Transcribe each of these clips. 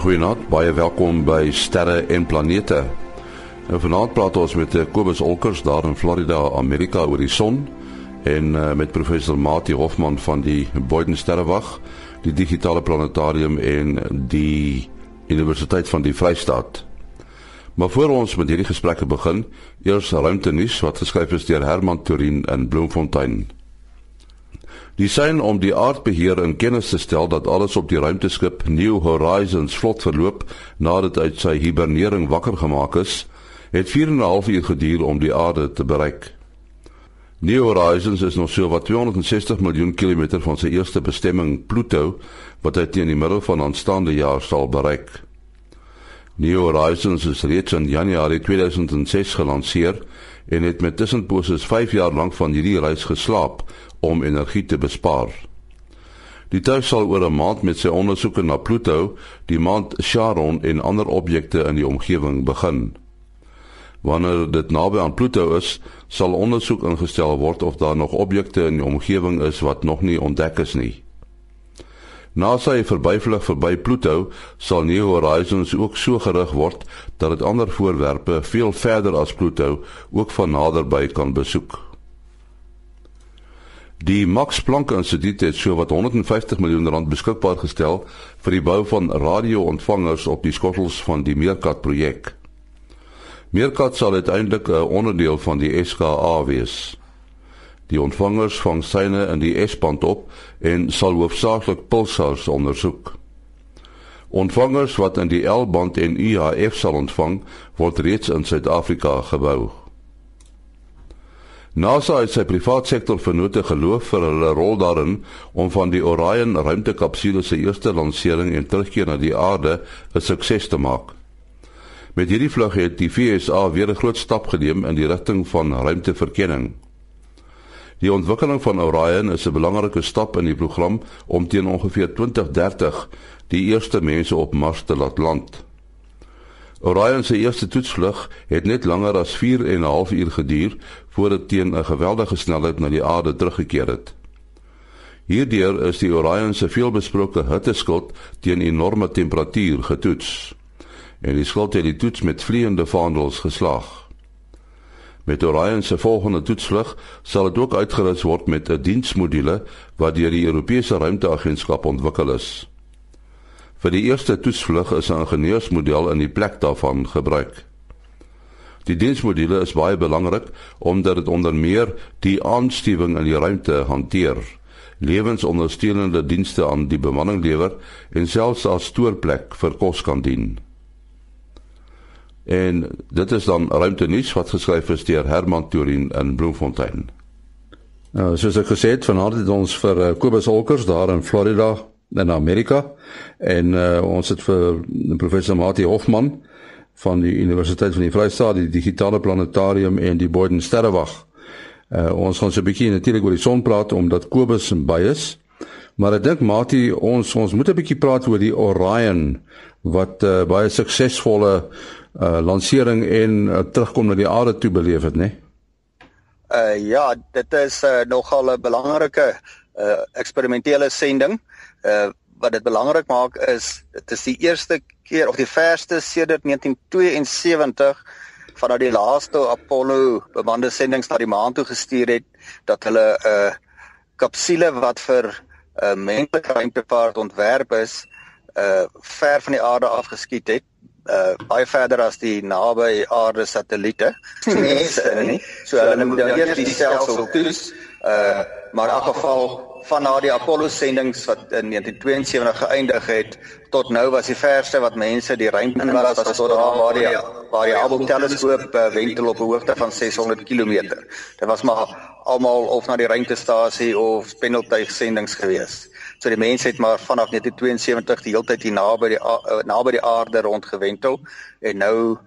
goeienaand, baie welkom by Sterre en Planete. Nou vanaand praat ons met eh, Kobus Olkers daar in Florida, Amerika oor die son en uh, met professor Mati Hofman van die Boyden Sterrewag, die digitale planetarium en die Universiteit van die Vrystaat. Maar voor ons met hierdie gesprekke begin, eers ruimte nuus wat geskryf is deur Herman Turin in Bloemfontein. Die sein om die aardbeheer in kennis te stel dat alles op die ruimteskip New Horizons vlot verloop nadat uit sy hibernering wakker gemaak is, het 4 en 'n half uur geduur om die aarde te bereik. New Horizons is nog so wat 260 miljoen kilometer van sy eerste bestemming Pluto wat hy teen die middel van aanstaande jaar sal bereik. New Horizons is reeds in Januarie 2006 gelanseer en het met tussenposes 5 jaar lank van hierdie reis geslaap om energie te bespaar. Die tuig sal oor 'n maand met sy ondersoeke na Pluto, die maan Charon en ander objekte in die omgewing begin. Wanneer dit naby aan Pluto is, sal ondersoek ingestel word of daar nog objekte in die omgewing is wat nog nie ontdek is nie. Na sy verbyvlug verby Pluto, sal New Horizons ook so gerig word dat dit ander voorwerpe veel verder as Pluto ook van naderby kan besoek. Die Max Planck Instituut het so wat 150 miljoen rand beskikbaar gestel vir die bou van radio-ontvangers op die skottels van die Meerkat projek. Meerkat sal uiteindelik 'n onderdeel van die SKA wees. Die ontvangers vang syne in die S-band op en sal hoofsaaklik pulsars ondersoek. Ontvangers wat in die L-band en UHF sal ontvang, word reeds in Suid-Afrika gebou. NASA het sy private sektor vennote geloof vir hulle rol daarin om van die Orion ruimtekapsule se eerste landering en terugkeer na die aarde 'n sukses te maak. Met hierdie vlug het die VSA weer 'n groot stap geneem in die rigting van ruimteverkenning. Die ontwikkeling van Orion is 'n belangrike stap in die program om teen ongeveer 2030 die eerste mense op Mars te laat land. Orion se eerste toetsvlug het net langer as 4 en 'n half uur geduur voordat teen 'n geweldige snelheid na die aarde teruggekeer het. Hierdeur is die Orion se veelbesproke hitteskild teen enorme temperatuur getoets. En die skild het die toets met vleiende vaandels geslaag. Met Orion se volgende toetsvlug sal dit ook uitgerus word met 'n diensmodule wat deur die Europese Ruimteagentskap ontwikkel is. Vir die eerste toetsvlug is 'n ingenieursmodel in die plek daarvan gebruik. Die diensmodule is baie belangrik omdat dit onder meer die aanstuwing in die ruimte hanteer, lewensondersteunende dienste aan die bemanning lewer en selfs as stoorplek vir kos kan dien. En dit is dan ruimte nuus wat geskryf is deur Herman Turin in Bloemfontein. Nou, soos ek gesê het, vanaand het ons vir uh, Kobus Holkers daar in Florida in Amerika en uh, ons het vir professor Mati Hofman van die Universiteit van die Vrystaat die digitale planetarium en die Boyden Sterrewag. Uh, ons gaan so 'n bietjie natuurlik oor die son praat omdat Kobus by is. Maar ek dink Mati ons ons moet 'n bietjie praat oor die Orion wat uh, baie suksesvolle uh, lansering en uh, terugkom na die aarde toe beleef het, né? Nee? Uh ja, dit is uh, nogal 'n belangrike uh eksperimentele sending uh wat dit belangrik maak is dit is die eerste keer of die verste sedert 1972 vanaf die laaste Apollo bemande sendings na die maan toe gestuur het dat hulle 'n uh, kapsule wat vir 'n uh, menslike ruimtevaart ontwerp is uh ver van die aarde afgeskiet het uh baie verder as die naby aarde satelliete. Nee so hulle moet nou eers die stelsel toets uh maar in elk geval van na die Apollo sendinge wat in 1972 geëindig het tot nou was die verste wat mense die ruimte in was was tot daar waar die waar die Hubble teleskoop uh, wentel op 'n hoogte van 600 km. Dit was maar almal of na die ruimtestasie of pendeltuig sendinge gewees. So die mense het maar vanaf 1972 die hele tyd hier naby die uh, naby die aarde rondgewentel en nou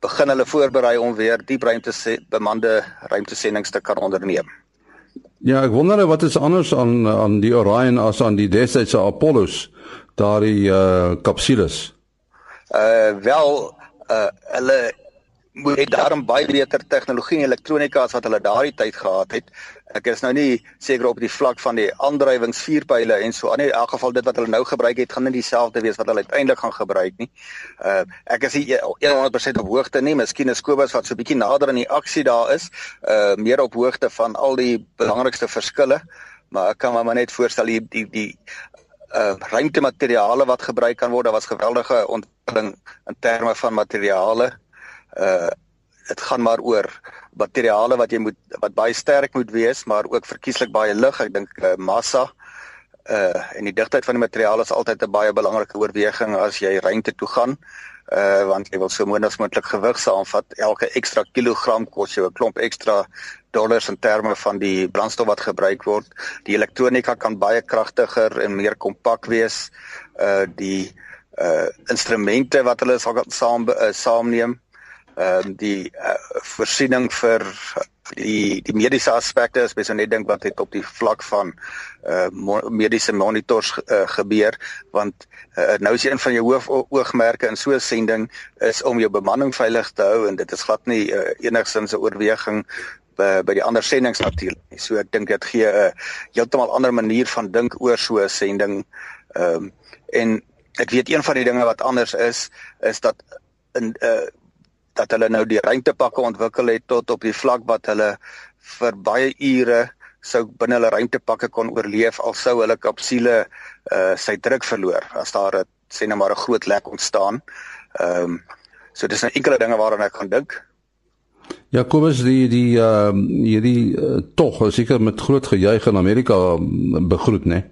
begin hulle voorberei om weer diep ruimte bemande ruimtesendinge te kan onderneem. Ja, ek wonder nou wat is anders aan aan die Orion as aan die destydse Apollos, daardie uh kapsules. Uh wel uh hulle moet jy daarom baie beter tegnologie en elektronika as wat hulle daardie tyd gehad het. Ek is nou nie seker op die vlak van die aandrywingsvuurpyle en so aan nie. In elk geval dit wat hulle nou gebruik het, gaan nie dieselfde wees wat hulle uiteindelik gaan gebruik nie. Uh ek is nie 100% op hoogte nie. Miskien is Kobus wat so bietjie nader aan die aksie daar is, uh meer op hoogte van al die belangrikste verskille, maar ek kan maar net voorstel die die die uh ruimtemateriale wat gebruik kan word. Daar was geweldige ontwikkeling in terme van materiale uh dit gaan maar oor materiale wat jy moet wat baie sterk moet wees maar ook verkieslik baie lig. Ek dink uh, massa uh en die digtheid van die materiaal is altyd 'n baie belangrike oorweging as jy ruimte toe gaan uh want jy wil so as moontlik gewig saamvat. Elke ekstra kilogram kos jou 'n klomp ekstra dollars in terme van die brandstof wat gebruik word. Die elektronika kan baie kragtiger en meer kompak wees. Uh die uh instrumente wat hulle saam uh, saamneem ehm um, die uh, voorsiening vir die die mediese aspekte as mens net dink wat het op die vlak van uh mo mediese monitors uh, gebeur want uh, nou is een van jou hoof oogmerke in so 'n sending is om jou bemanning veilig te hou en dit is glad nie uh, enigsins 'n oorweging by by die ander sendings natuurlik nie. So ek dink dit gee 'n uh, heeltemal ander manier van dink oor so 'n sending. Ehm um, en ek weet een van die dinge wat anders is is dat in uh dat hulle nou die ruimtepakke ontwikkel het tot op die vlak wat hulle vir baie ure sou binne hulle ruimtepakke kon oorleef al sou hulle kapsule uh sy druk verloor as daar 'n sê net maar 'n groot lek ontstaan. Ehm um, so dis 'n nou enkele dinge waaraan ek kan dink. Jakobus die die ehm uh, hierdie uh, tog seker met groot gejuig in Amerika um, begroet, né?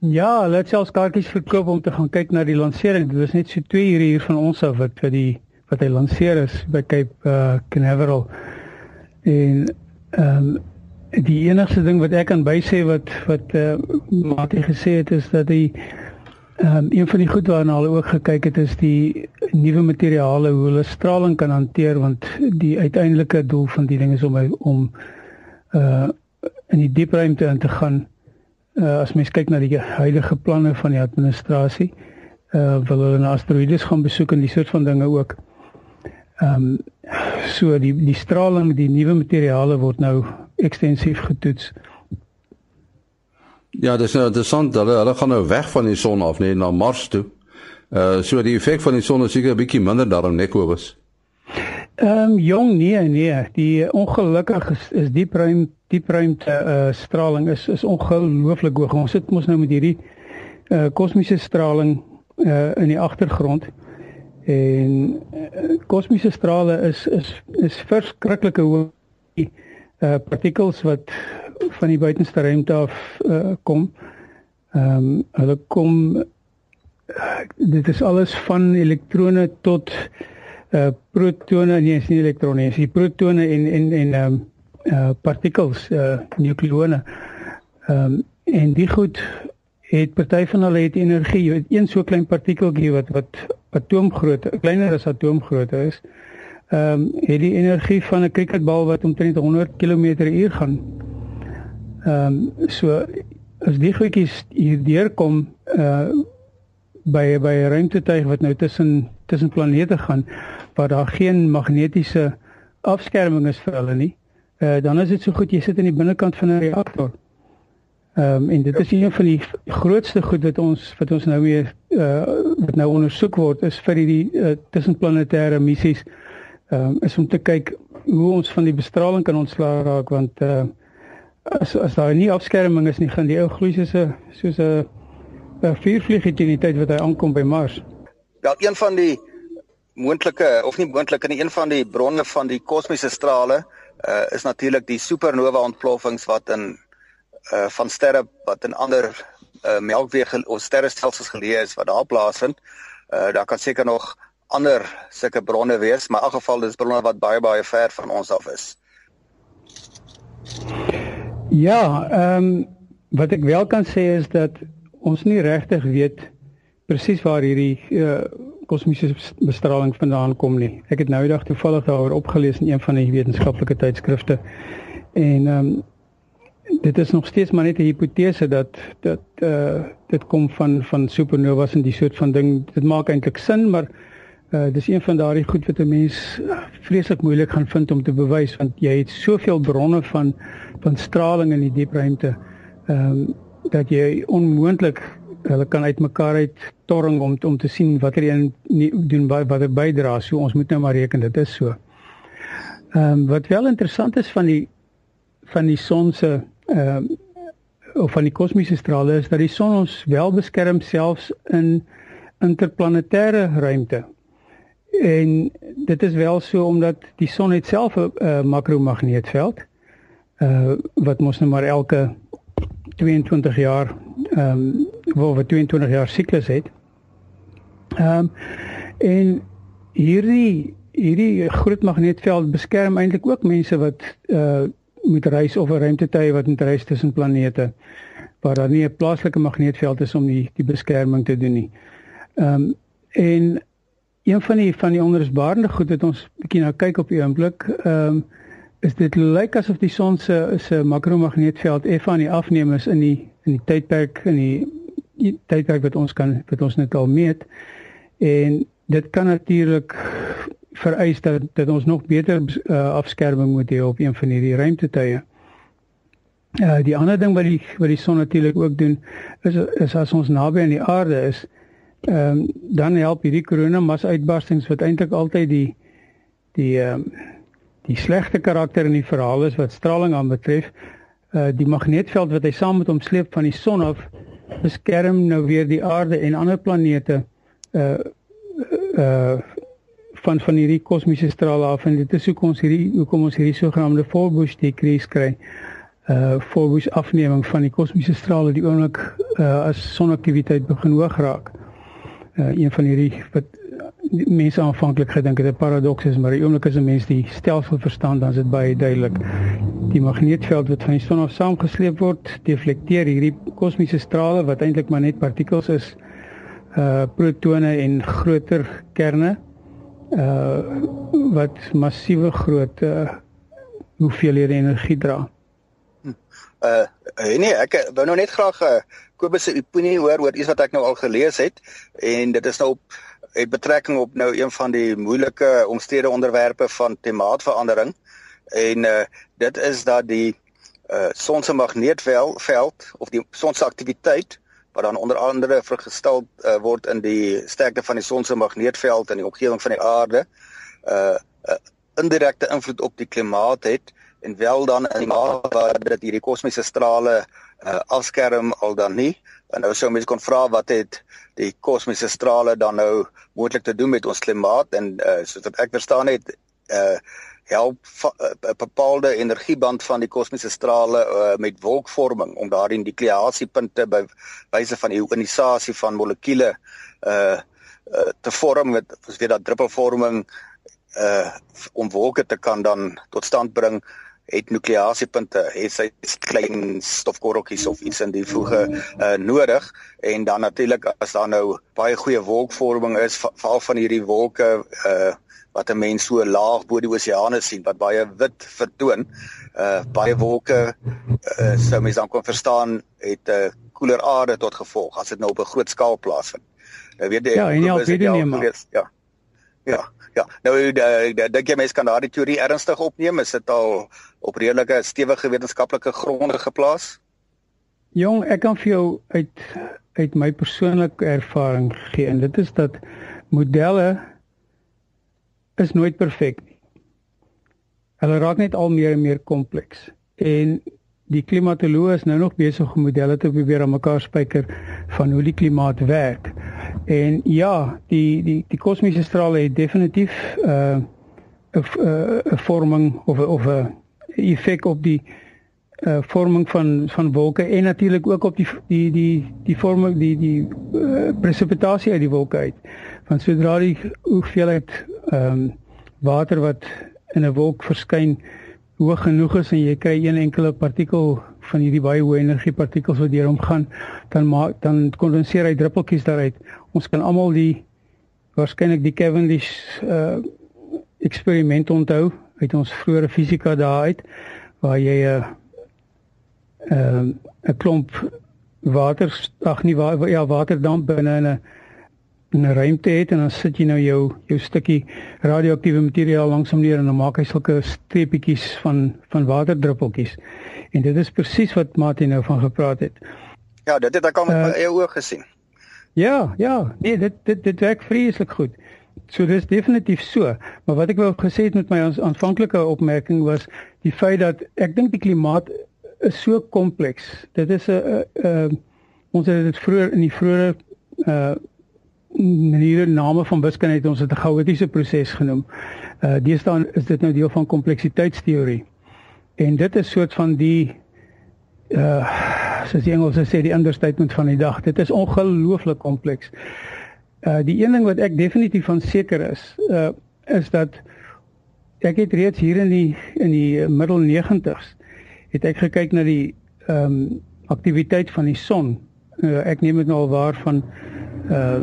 Ja, hulle het selfs kaartjies verkoop om te gaan kyk na die lansering. Dit was net so 2 ure hier van ons af wat vir die wat hy lanseer is by Cape uh, Canaveral. En ehm um, die enigste ding wat ek kan bysê wat wat uh, Mati gesê het is dat hy ehm um, een van die goed waarna hulle ook gekyk het is die nuwe materiale hoe hulle straling kan hanteer want die uiteindelike doel van die ding is om om uh in die diep ruimte in te gaan. Uh as mens kyk na die huidige planne van die administrasie, uh wil hulle na asteroïdes gaan besoek en die soort van dinge ook. Ehm um, so die die straling, die nuwe materiale word nou ekstensief getoets. Ja, dis nou interessant. Hulle hulle gaan nou weg van die son af net na Mars toe. Uh so die effek van die son is seker 'n bietjie minder daarom net Kobus. Ehm um, jong nee nee, die ongelukkig is, is diep ruim diep ruimte uh straling is is ongelooflik hoog. Ons sit mos nou met hierdie uh kosmiese straling uh in die agtergrond. En uh, kosmiese strale is is is verskriklike hoë uh partikels wat van die buitenste ruimte af uh kom. Ehm um, hulle kom uh, dit is alles van elektrone tot uh protone, nee, nie elektrone, is die protone en en en ehm um, uh partikels, uh nukleone. Ehm um, en die goed het party van hulle het energie, jy weet een so klein partikeltjie wat wat atoomgrootte, kleiner as atoomgrootte is. Ehm um, het die energie van 'n cricketbal wat omtrent 100 km/h gaan. Ehm um, so as die goedjies hier deurkom uh by by 'n ruimtetuig wat nou tussen tussen planete gaan waar daar geen magnetiese afskerming is vir hulle nie, uh dan is dit so goed jy sit in die binnekant van 'n reaktor. Ehm um, en dit is een van die grootste goed wat ons wat ons nou weer uh wat nou ondersoek word is vir die uh, tussenplanetêre missies. Ehm um, is om te kyk hoe ons van die bestraling kan ontslaa raak want uh as as daar nie afskerming is nie gaan die ou gloei soos 'n soos 'n vuurvliegie teen die tyd wat hy aankom by Mars. Wel een van die moontlike of nie moontlike nie een van die bronne van die kosmiese strale uh is natuurlik die supernova ontploffings wat in uh van sterre wat in ander uh melkweg of sterrestelsels geleë is wat daar plaasvind. Uh daar kan seker nog ander sulke bronne wees, maar in elk geval dis bronne wat baie baie ver van ons af is. Ja, ehm um, wat ek wel kan sê is dat ons nie regtig weet presies waar hierdie uh kosmiese bestraling vandaan kom nie. Ek het nou eendag toevallig daaroor opgelees in een van die wetenskaplike tydskrifte. En ehm um, dit is nog steeds maar net 'n hipotese dat dat uh dit kom van van supernovas en die soort van ding. Dit maak eintlik sin, maar Uh dis een van daardie goed wat 'n mens vreeslik moeilik gaan vind om te bewys want jy het soveel bronne van van straling in die diep ruimte. Ehm um, dat jy onmoontlik hulle kan uitmekaar uit torring om om te sien watter een nie, doen wat wat er bydra. So ons moet nou maar reken dit is so. Ehm um, wat wel interessant is van die van die son se ehm um, of van die kosmiese strale is dat die son ons wel beskerm selfs in interplanetêre ruimte. En dit is wel so omdat die son het self 'n uh, makromagneetveld uh wat mos nou maar elke 22 jaar ehm um, waar we 22 jaar siklus het. Ehm um, en hierdie hierdie groot magneetveld beskerm eintlik ook mense wat uh moet reis of 'n ruimtetye wat moet reis tussen planete waar daar nie 'n plaaslike magneetveld is om die die beskerming te doen nie. Ehm um, en een van die van die onrusbarende goed wat ons bietjie nou kyk op die oomblik, ehm um, is dit lyk asof die son se se makromagneetveld effe aan die afneem is in die in die tydperk in die, die tydperk wat ons kan wat ons net al meet en dit kan natuurlik vereis dat dat ons nog beter uh, afskerming moet hê op een van hierdie ruimtetye. Uh die ander ding wat die wat die son natuurlik ook doen is is as ons naby aan die aarde is, ehm um, dan help hierdie koronamas uitbarstings wat eintlik altyd die die ehm um, die slegte karakter in die verhaal is wat straling aanbetref, uh die magneetveld wat hy saam met hom sleep van die son af beskerm nou weer die aarde en ander planete uh uh van van hierdie kosmiese strale af en dit is hoe ons hierdie hoekom ons hierdie sogenaamde Forbush decrease kry. Uh Forbush afneming van die kosmiese strale die oomblik uh as sonaktiwiteit begin hoog raak. Uh een van hierdie wat mense aanvanklik gedink het 'n paradoks is, maar die oomblik as 'n mens die stelsel verstaan, dan is dit baie duidelik. Die magneetveld wat van die son af saamgesleep word, deflekteer hierdie kosmiese strale wat eintlik maar net partikels is, uh protone en groter kerne uh wat massiewe groot uh hoeveelhede energie dra. Uh nee, ek wou nou net graag uh, Kobus se opinie hoor oor iets wat ek nou al gelees het en dit is nou op het betrekking op nou een van die moeilike omstrede onderwerpe van klimaatsverandering en uh, dit is dat die uh, son se magneetveld of die son se aktiwiteit wat dan onder andere vergestel uh, word in die sterkte van die son se magneetveld in die omgewing van die aarde uh, uh, indirekte invloed op die klimaat het en wel dan in die mate waar dit hierdie kosmiese strale uh, afskerm al dan nie. En nou sou mense kon vra wat het die kosmiese strale dan nou moontlik te doen met ons klimaat? En uh, soos wat ek verstaan het uh help 'n bepaalde energieband van die kosmiese strale uh, met wolkvorming om daardie nukleasiepunte by wyse van ionisasie van molekules uh, te vorm. Met ons weet dat druppelvorming uh om wolke te kan dan tot stand bring het nukleasiepunte, het sy klein stofkorreltjies of iets in die voege uh, nodig. En dan natuurlik as daar nou baie goeie wolkvorming is veral van hierdie wolke uh, wat 'n mens so laag bo die oseane sien wat baie wit vertoon, uh, baie wolke uh, sou mens dan kon verstaan het 'n uh, koeler aarde tot gevolg as dit nou op 'n groot skaal plaasvind. Nou weet jy, ja, en jy weet nie maar. Ja. Ja. Ja, nou dink jy mense kan daardie teorie ernstig opneem? Is dit al op redelike stewige wetenskaplike gronde geplaas? Jong, ek kan vir jou uit uit my persoonlike ervaring gee en dit is dat modelle is nooit perfek nie. Hulle raak net al meer en meer kompleks en die klimatoloog is nou nog besig om modelle te probeer aan mekaar spyker van hoe die klimaat werk. En ja, die die die kosmiese strale het definitief uh 'n 'n vorming of of 'n effek op die uh vorming van van wolke en natuurlik ook op die die die die vorming die die uh, presipitasie uit die wolke uit. Want sodra die hoeveelheid ehm um, water wat in 'n wolk verskyn hoog genoeg is en jy kry een enkele partikel van hierdie baie hoë energie partikels wat deur hom gaan, dan maak dan kondenseer hy druppeltjies daaruit. Ons kan almal die waarskynlik die Cavendish uh eksperiment onthou uit ons vroeë fisika daai uit waar jy 'n uh, 'n uh, 'n klomp water ag nie wa ja waterdamp binne in 'n 'n ruimte het en dan sit jy nou jou jou stukkie radioaktiewe materiaal langsom neer en dan maak hy sulke streepietjies van van waterdruppeltjies. En dit is presies wat Martin nou van gepraat het. Ja, dit het ek al met uh, my eie oë gesien. Ja, ja, nee, dit dit dit werk vreeslik goed. So dis definitief so, maar wat ek wou gesê het met my aanvanklike opmerking was die feit dat ek dink die klimaat is so kompleks. Dit is 'n 'n ons het dit vroeër in die vroeë uh maniere name van wiskunde het ons dit 'n chaotiese proses genoem. Uh deesdae is dit nou deel van kompleksiteitsteorie. En dit is soort van die uh soos die Engelse sê die understatement van die dag. Dit is ongelooflik kompleks. Uh die een ding wat ek definitief van seker is, uh is dat ek het reeds hier in die in die middel 90s het ek gekyk na die ehm um, aktiwiteit van die son. Uh, ek neem dit nou al waar van uh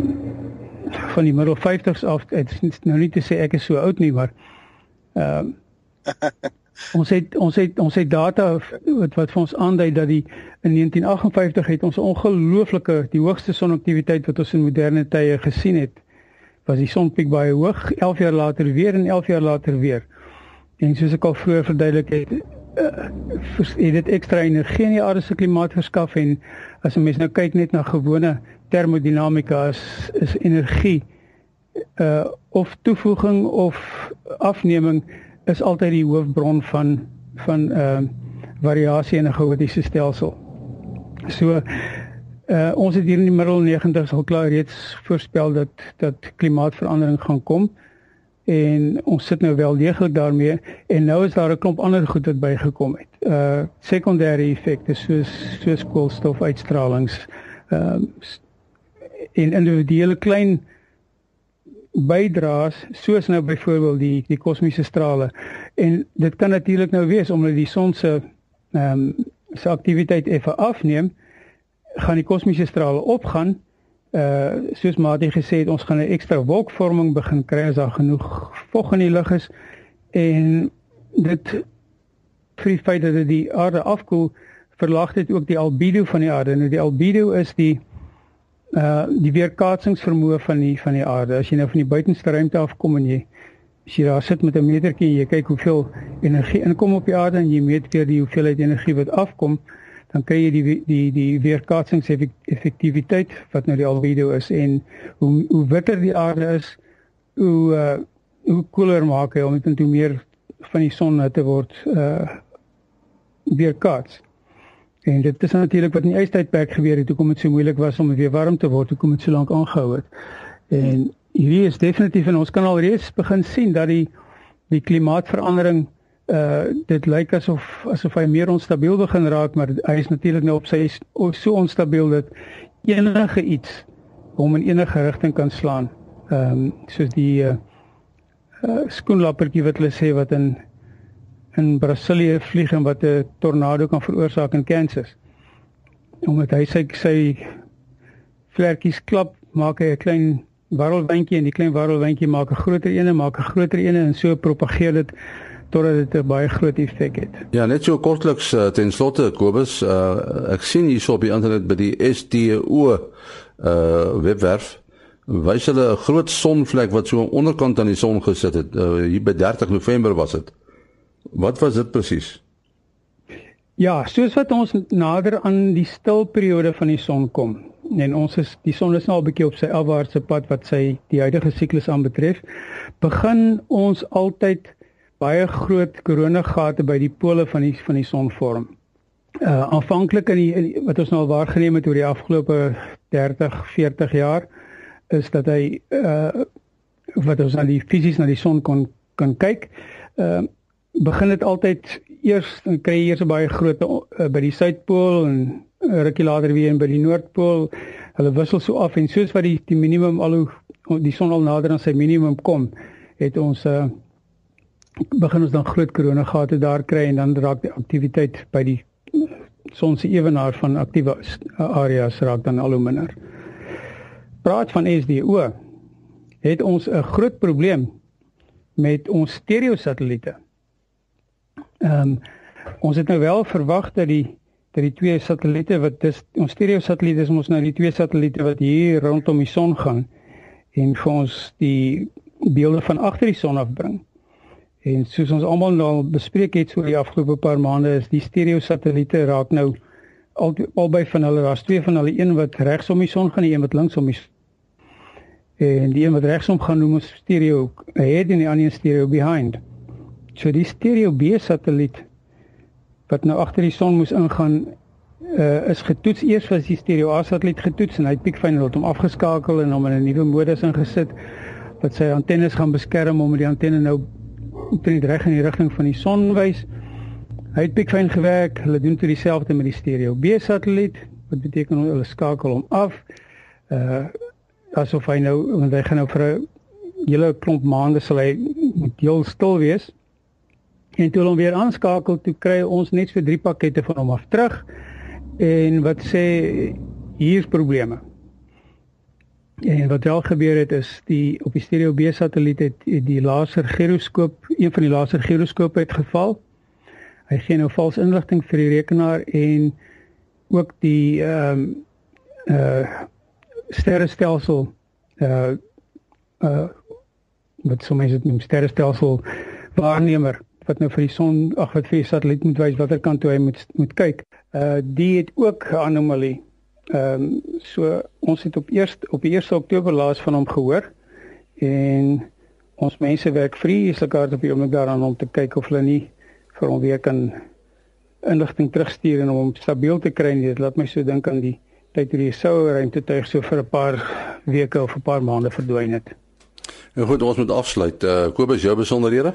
van die middel 50s af. Dit is nou nie te sê ek is so oud nie, maar ehm uh, ons het ons het ons het data wat wat vir ons aandui dat die in 1958 het ons ongelooflike die hoogste sonaktiwiteit wat ons in moderne tye gesien het was die sonpiek baie hoog 11 jaar later weer en 11 jaar later weer en soos ek al vroeër verduidelik het het dit ekstra energie in die aarde se klimaat verskaf en as 'n mens nou kyk net na gewone termodinamika is is energie uh of toevoeging of afneming is altyd die hoofbron van van uh variasie in 'n chaotiese stelsel. So uh ons het hier in die middel 90s al klaar reeds voorspel dat dat klimaatsverandering gaan kom en ons sit nou wel deeglik daarmee. En nou is daar 'n klomp ander goed wat bygekom het. Uh sekondêre effekte soos soos koolstofuitstralings ehm uh, en individuele klein bydraes soos nou byvoorbeeld die die kosmiese strale. En dit kan natuurlik nou wees omdat die son se ehm um, se aktiwiteit effe afneem gaan die kosmiese strale opgaan uh soos Mati gesê het ons gaan 'n ekstra wolkvorming begin kry as daar genoeg vog in die lug is en dit vir die feit dat die aarde afkoel verlaag dit ook die albedo van die aarde nou die albedo is die uh die weerkaatsingsvermoë van die van die aarde. As jy nou van die buitenste ruimte af kom en jy as jy daar sit met 'n metertjie en jy kyk hoeveel energie inkom op die aarde en jy meet weer die hoeveelheid energie wat afkom, dan kry jy die die die weerkaatsingseffektiwiteit wat nou die albedo is en hoe hoe witter die aarde is, hoe uh hoe koeler maak hy om dit toe meer van die son te word uh weerkaats. En dit is natuurlik wat in die ystydperk gebeur het, hoekom dit so moeilik was om weer warm te word, hoekom dit so lank aangehou het. En hierdie is definitief en ons kan al reeds begin sien dat die die klimaatsverandering uh dit lyk asof asof hy meer onstabiel begin raak, maar hy is natuurlik nou op sy so onstabiel dat enige iets hom in enige rigting kan slaan. Ehm um, soos die uh, uh skoenlappertjie wat hulle sê wat in in Brasilië vlieg en wat 'n tornado kan veroorsaak in Kansas. Omdat hy sy sy vlekkies klap, maak hy 'n klein warrelwyntjie en die klein warrelwyntjie maak 'n groter een en maak 'n groter een en so propageer dit totdat dit 'n baie groot effek het. Ja, net so kortliks uh, ten slotte Kobus, uh, ek sien hierso op die internet by die STO uh webwerf wys hulle 'n groot sonvlek wat so aan die onderkant aan die son gesit het. Uh, hier by 30 November was dit. Wat was dit presies? Ja, soos wat ons nader aan die stilperiode van die son kom en ons is die son is nou al bietjie op sy afwaartse pad wat sy die huidige siklus aanbetref, begin ons altyd baie groot koronagate by die pole van die van die son vorm. Uh aanvanklik in, in die wat ons nou al waargeneem het oor die afgelope 30, 40 jaar is dat hy uh wat ons aan die fisies na die son kon kan kyk. Uh begin dit altyd eers dan kry jy eers 'n baie groot uh, by die suidpool en rukkie later weer by die noordpool. Hulle wissel so af en soos wat die die minimum al hoe die son al nader aan sy minimum kom, het ons uh, begin ons dan groot koronagate daar kry en dan raak die aktiwiteit by die son se ewenaar van aktiewe areas raak dan al hoe minder. Praat van SDO het ons 'n groot probleem met ons stereo satelliete. Ehm um, ons het nou wel verwag dat die dat die twee satelliete wat dis ons stereo satelliete is ons nou die twee satelliete wat hier rondom die son gaan en vir ons die beelde van agter die son afbring. En soos ons almal nou bespreek het so die afgelope paar maande is die stereo satelliete raak nou al albei van hulle daar's twee van hulle een wat regsom die son gaan en een wat linksom die en die een wat regsom gaan noem ons stereo ahead en die ander stereo behind. So die stereo B satelliet wat nou agter die son moes ingaan uh, is getoets eers was die stereo A satelliet getoets en hy het piekfyn het hom afgeskakel en hom in 'n nuwe modus ingesit wat sy antennes gaan beskerm om die antenne nou omtrent reg in die rigting van die son wys. Hy het piekfyn gewerk. Hulle doen toe dieselfde met die stereo B satelliet. Wat beteken hulle skakel hom af. Uh asof hy nou want hy gaan nou vir 'n hele klomp maande sal hy heel stil wees. En toe hom weer aanskakel, toe kry ons net so drie pakkette van hom af terug. En wat sê hier's probleme. En wat wel gebeur het is die op die stereo B satelliet het die laser gyroskoop, een van die laser gyroskope het geval. Hy gee nou vals inligting vir die rekenaar en ook die ehm um, uh sterrestelsel uh uh wat sou mens dit noem sterrestelsel waarnemer wat nou vir die son ag wat vir die satelliet moet wys watter kant toe hy moet moet kyk. Uh die het ook anomalie Ehm um, so ons het op eerst op 1 Oktober laas van hom gehoor en ons mense werk vreeslik hard op oomblik daaraan om te kyk of hulle nie vir hom weer kan inligting terugstuur en om hom stabiel te kry. Dit laat my so dink aan die tyd toe die sou ruimte tuig so vir 'n paar weke of 'n paar maande verdwyn het. En goed, ons moet afsluit. Uh, Kobus, jou besonderhede?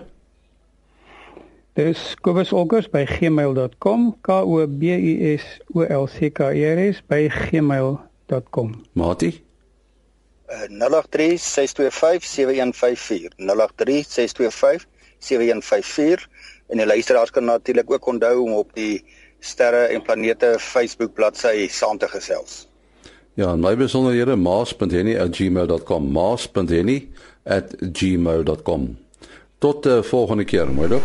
Dis kobusolkers@gmail.com. K O B U S O L C K E R S by gmail.com. Mati 0836257154 0836257154 en die luisteraars kan natuurlik ook onthou om op die sterre en planete Facebook bladsy saam te gesels. Ja, my besonderhede maas.henny@gmail.com maas.henny@gmail.com. Tot die uh, volgende keer, mooi dop.